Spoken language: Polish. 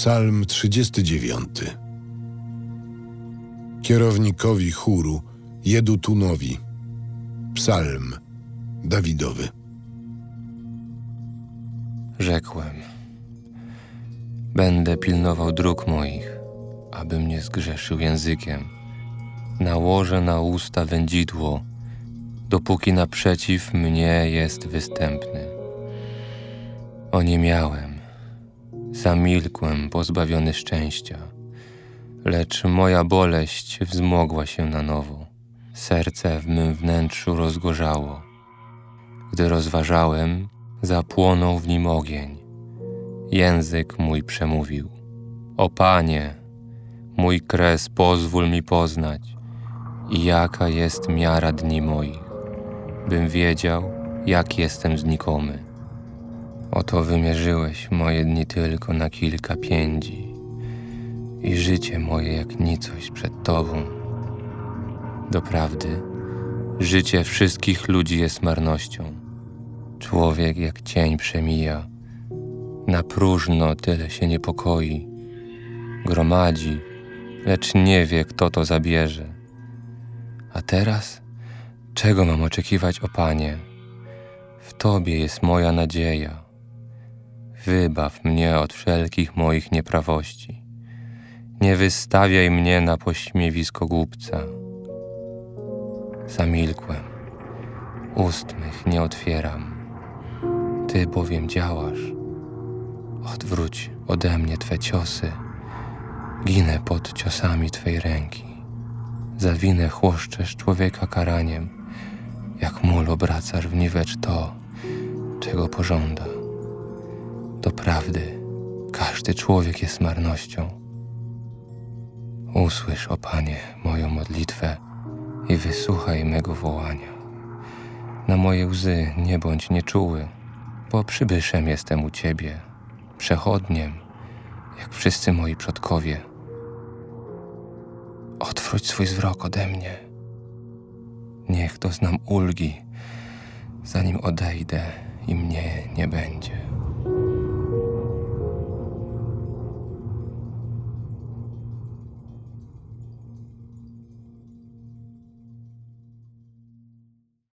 Psalm 39. Kierownikowi chóru Jedutunowi. Psalm Dawidowy. Rzekłem: Będę pilnował dróg moich, abym nie zgrzeszył językiem. Nałożę na usta wędzidło, dopóki naprzeciw mnie jest występny. O nie miałem, zamilkłem, pozbawiony szczęścia, lecz moja boleść wzmogła się na nowo. Serce w mym wnętrzu rozgorzało. Gdy rozważałem, zapłonął w nim ogień. Język mój przemówił: O Panie, mój kres pozwól mi poznać, jaka jest miara dni moich, bym wiedział, jak jestem znikomy. Oto wymierzyłeś moje dni tylko na kilka piędzi i życie moje jak nicość przed Tobą. Doprawdy, życie wszystkich ludzi jest marnością. Człowiek jak cień przemija, na próżno tyle się niepokoi, gromadzi, lecz nie wie, kto to zabierze. A teraz, czego mam oczekiwać, o Panie? W Tobie jest moja nadzieja. Wybaw mnie od wszelkich moich nieprawości. Nie wystawiaj mnie na pośmiewisko głupca. Zamilkłem, ust mych nie otwieram. Ty bowiem działasz. Odwróć ode mnie Twe ciosy. Ginę pod ciosami Twej ręki. Za winę chłoszczesz człowieka karaniem, jak mól obracasz w niwecz to, czego pożąda. Doprawdy, każdy człowiek jest marnością. Usłysz, o Panie, moją modlitwę i wysłuchaj mego wołania. Na moje łzy nie bądź nieczuły, bo przybyszem jestem u Ciebie, przechodniem, jak wszyscy moi przodkowie. Odwróć swój wzrok ode mnie. Niech doznam ulgi, zanim odejdę i mnie nie będzie.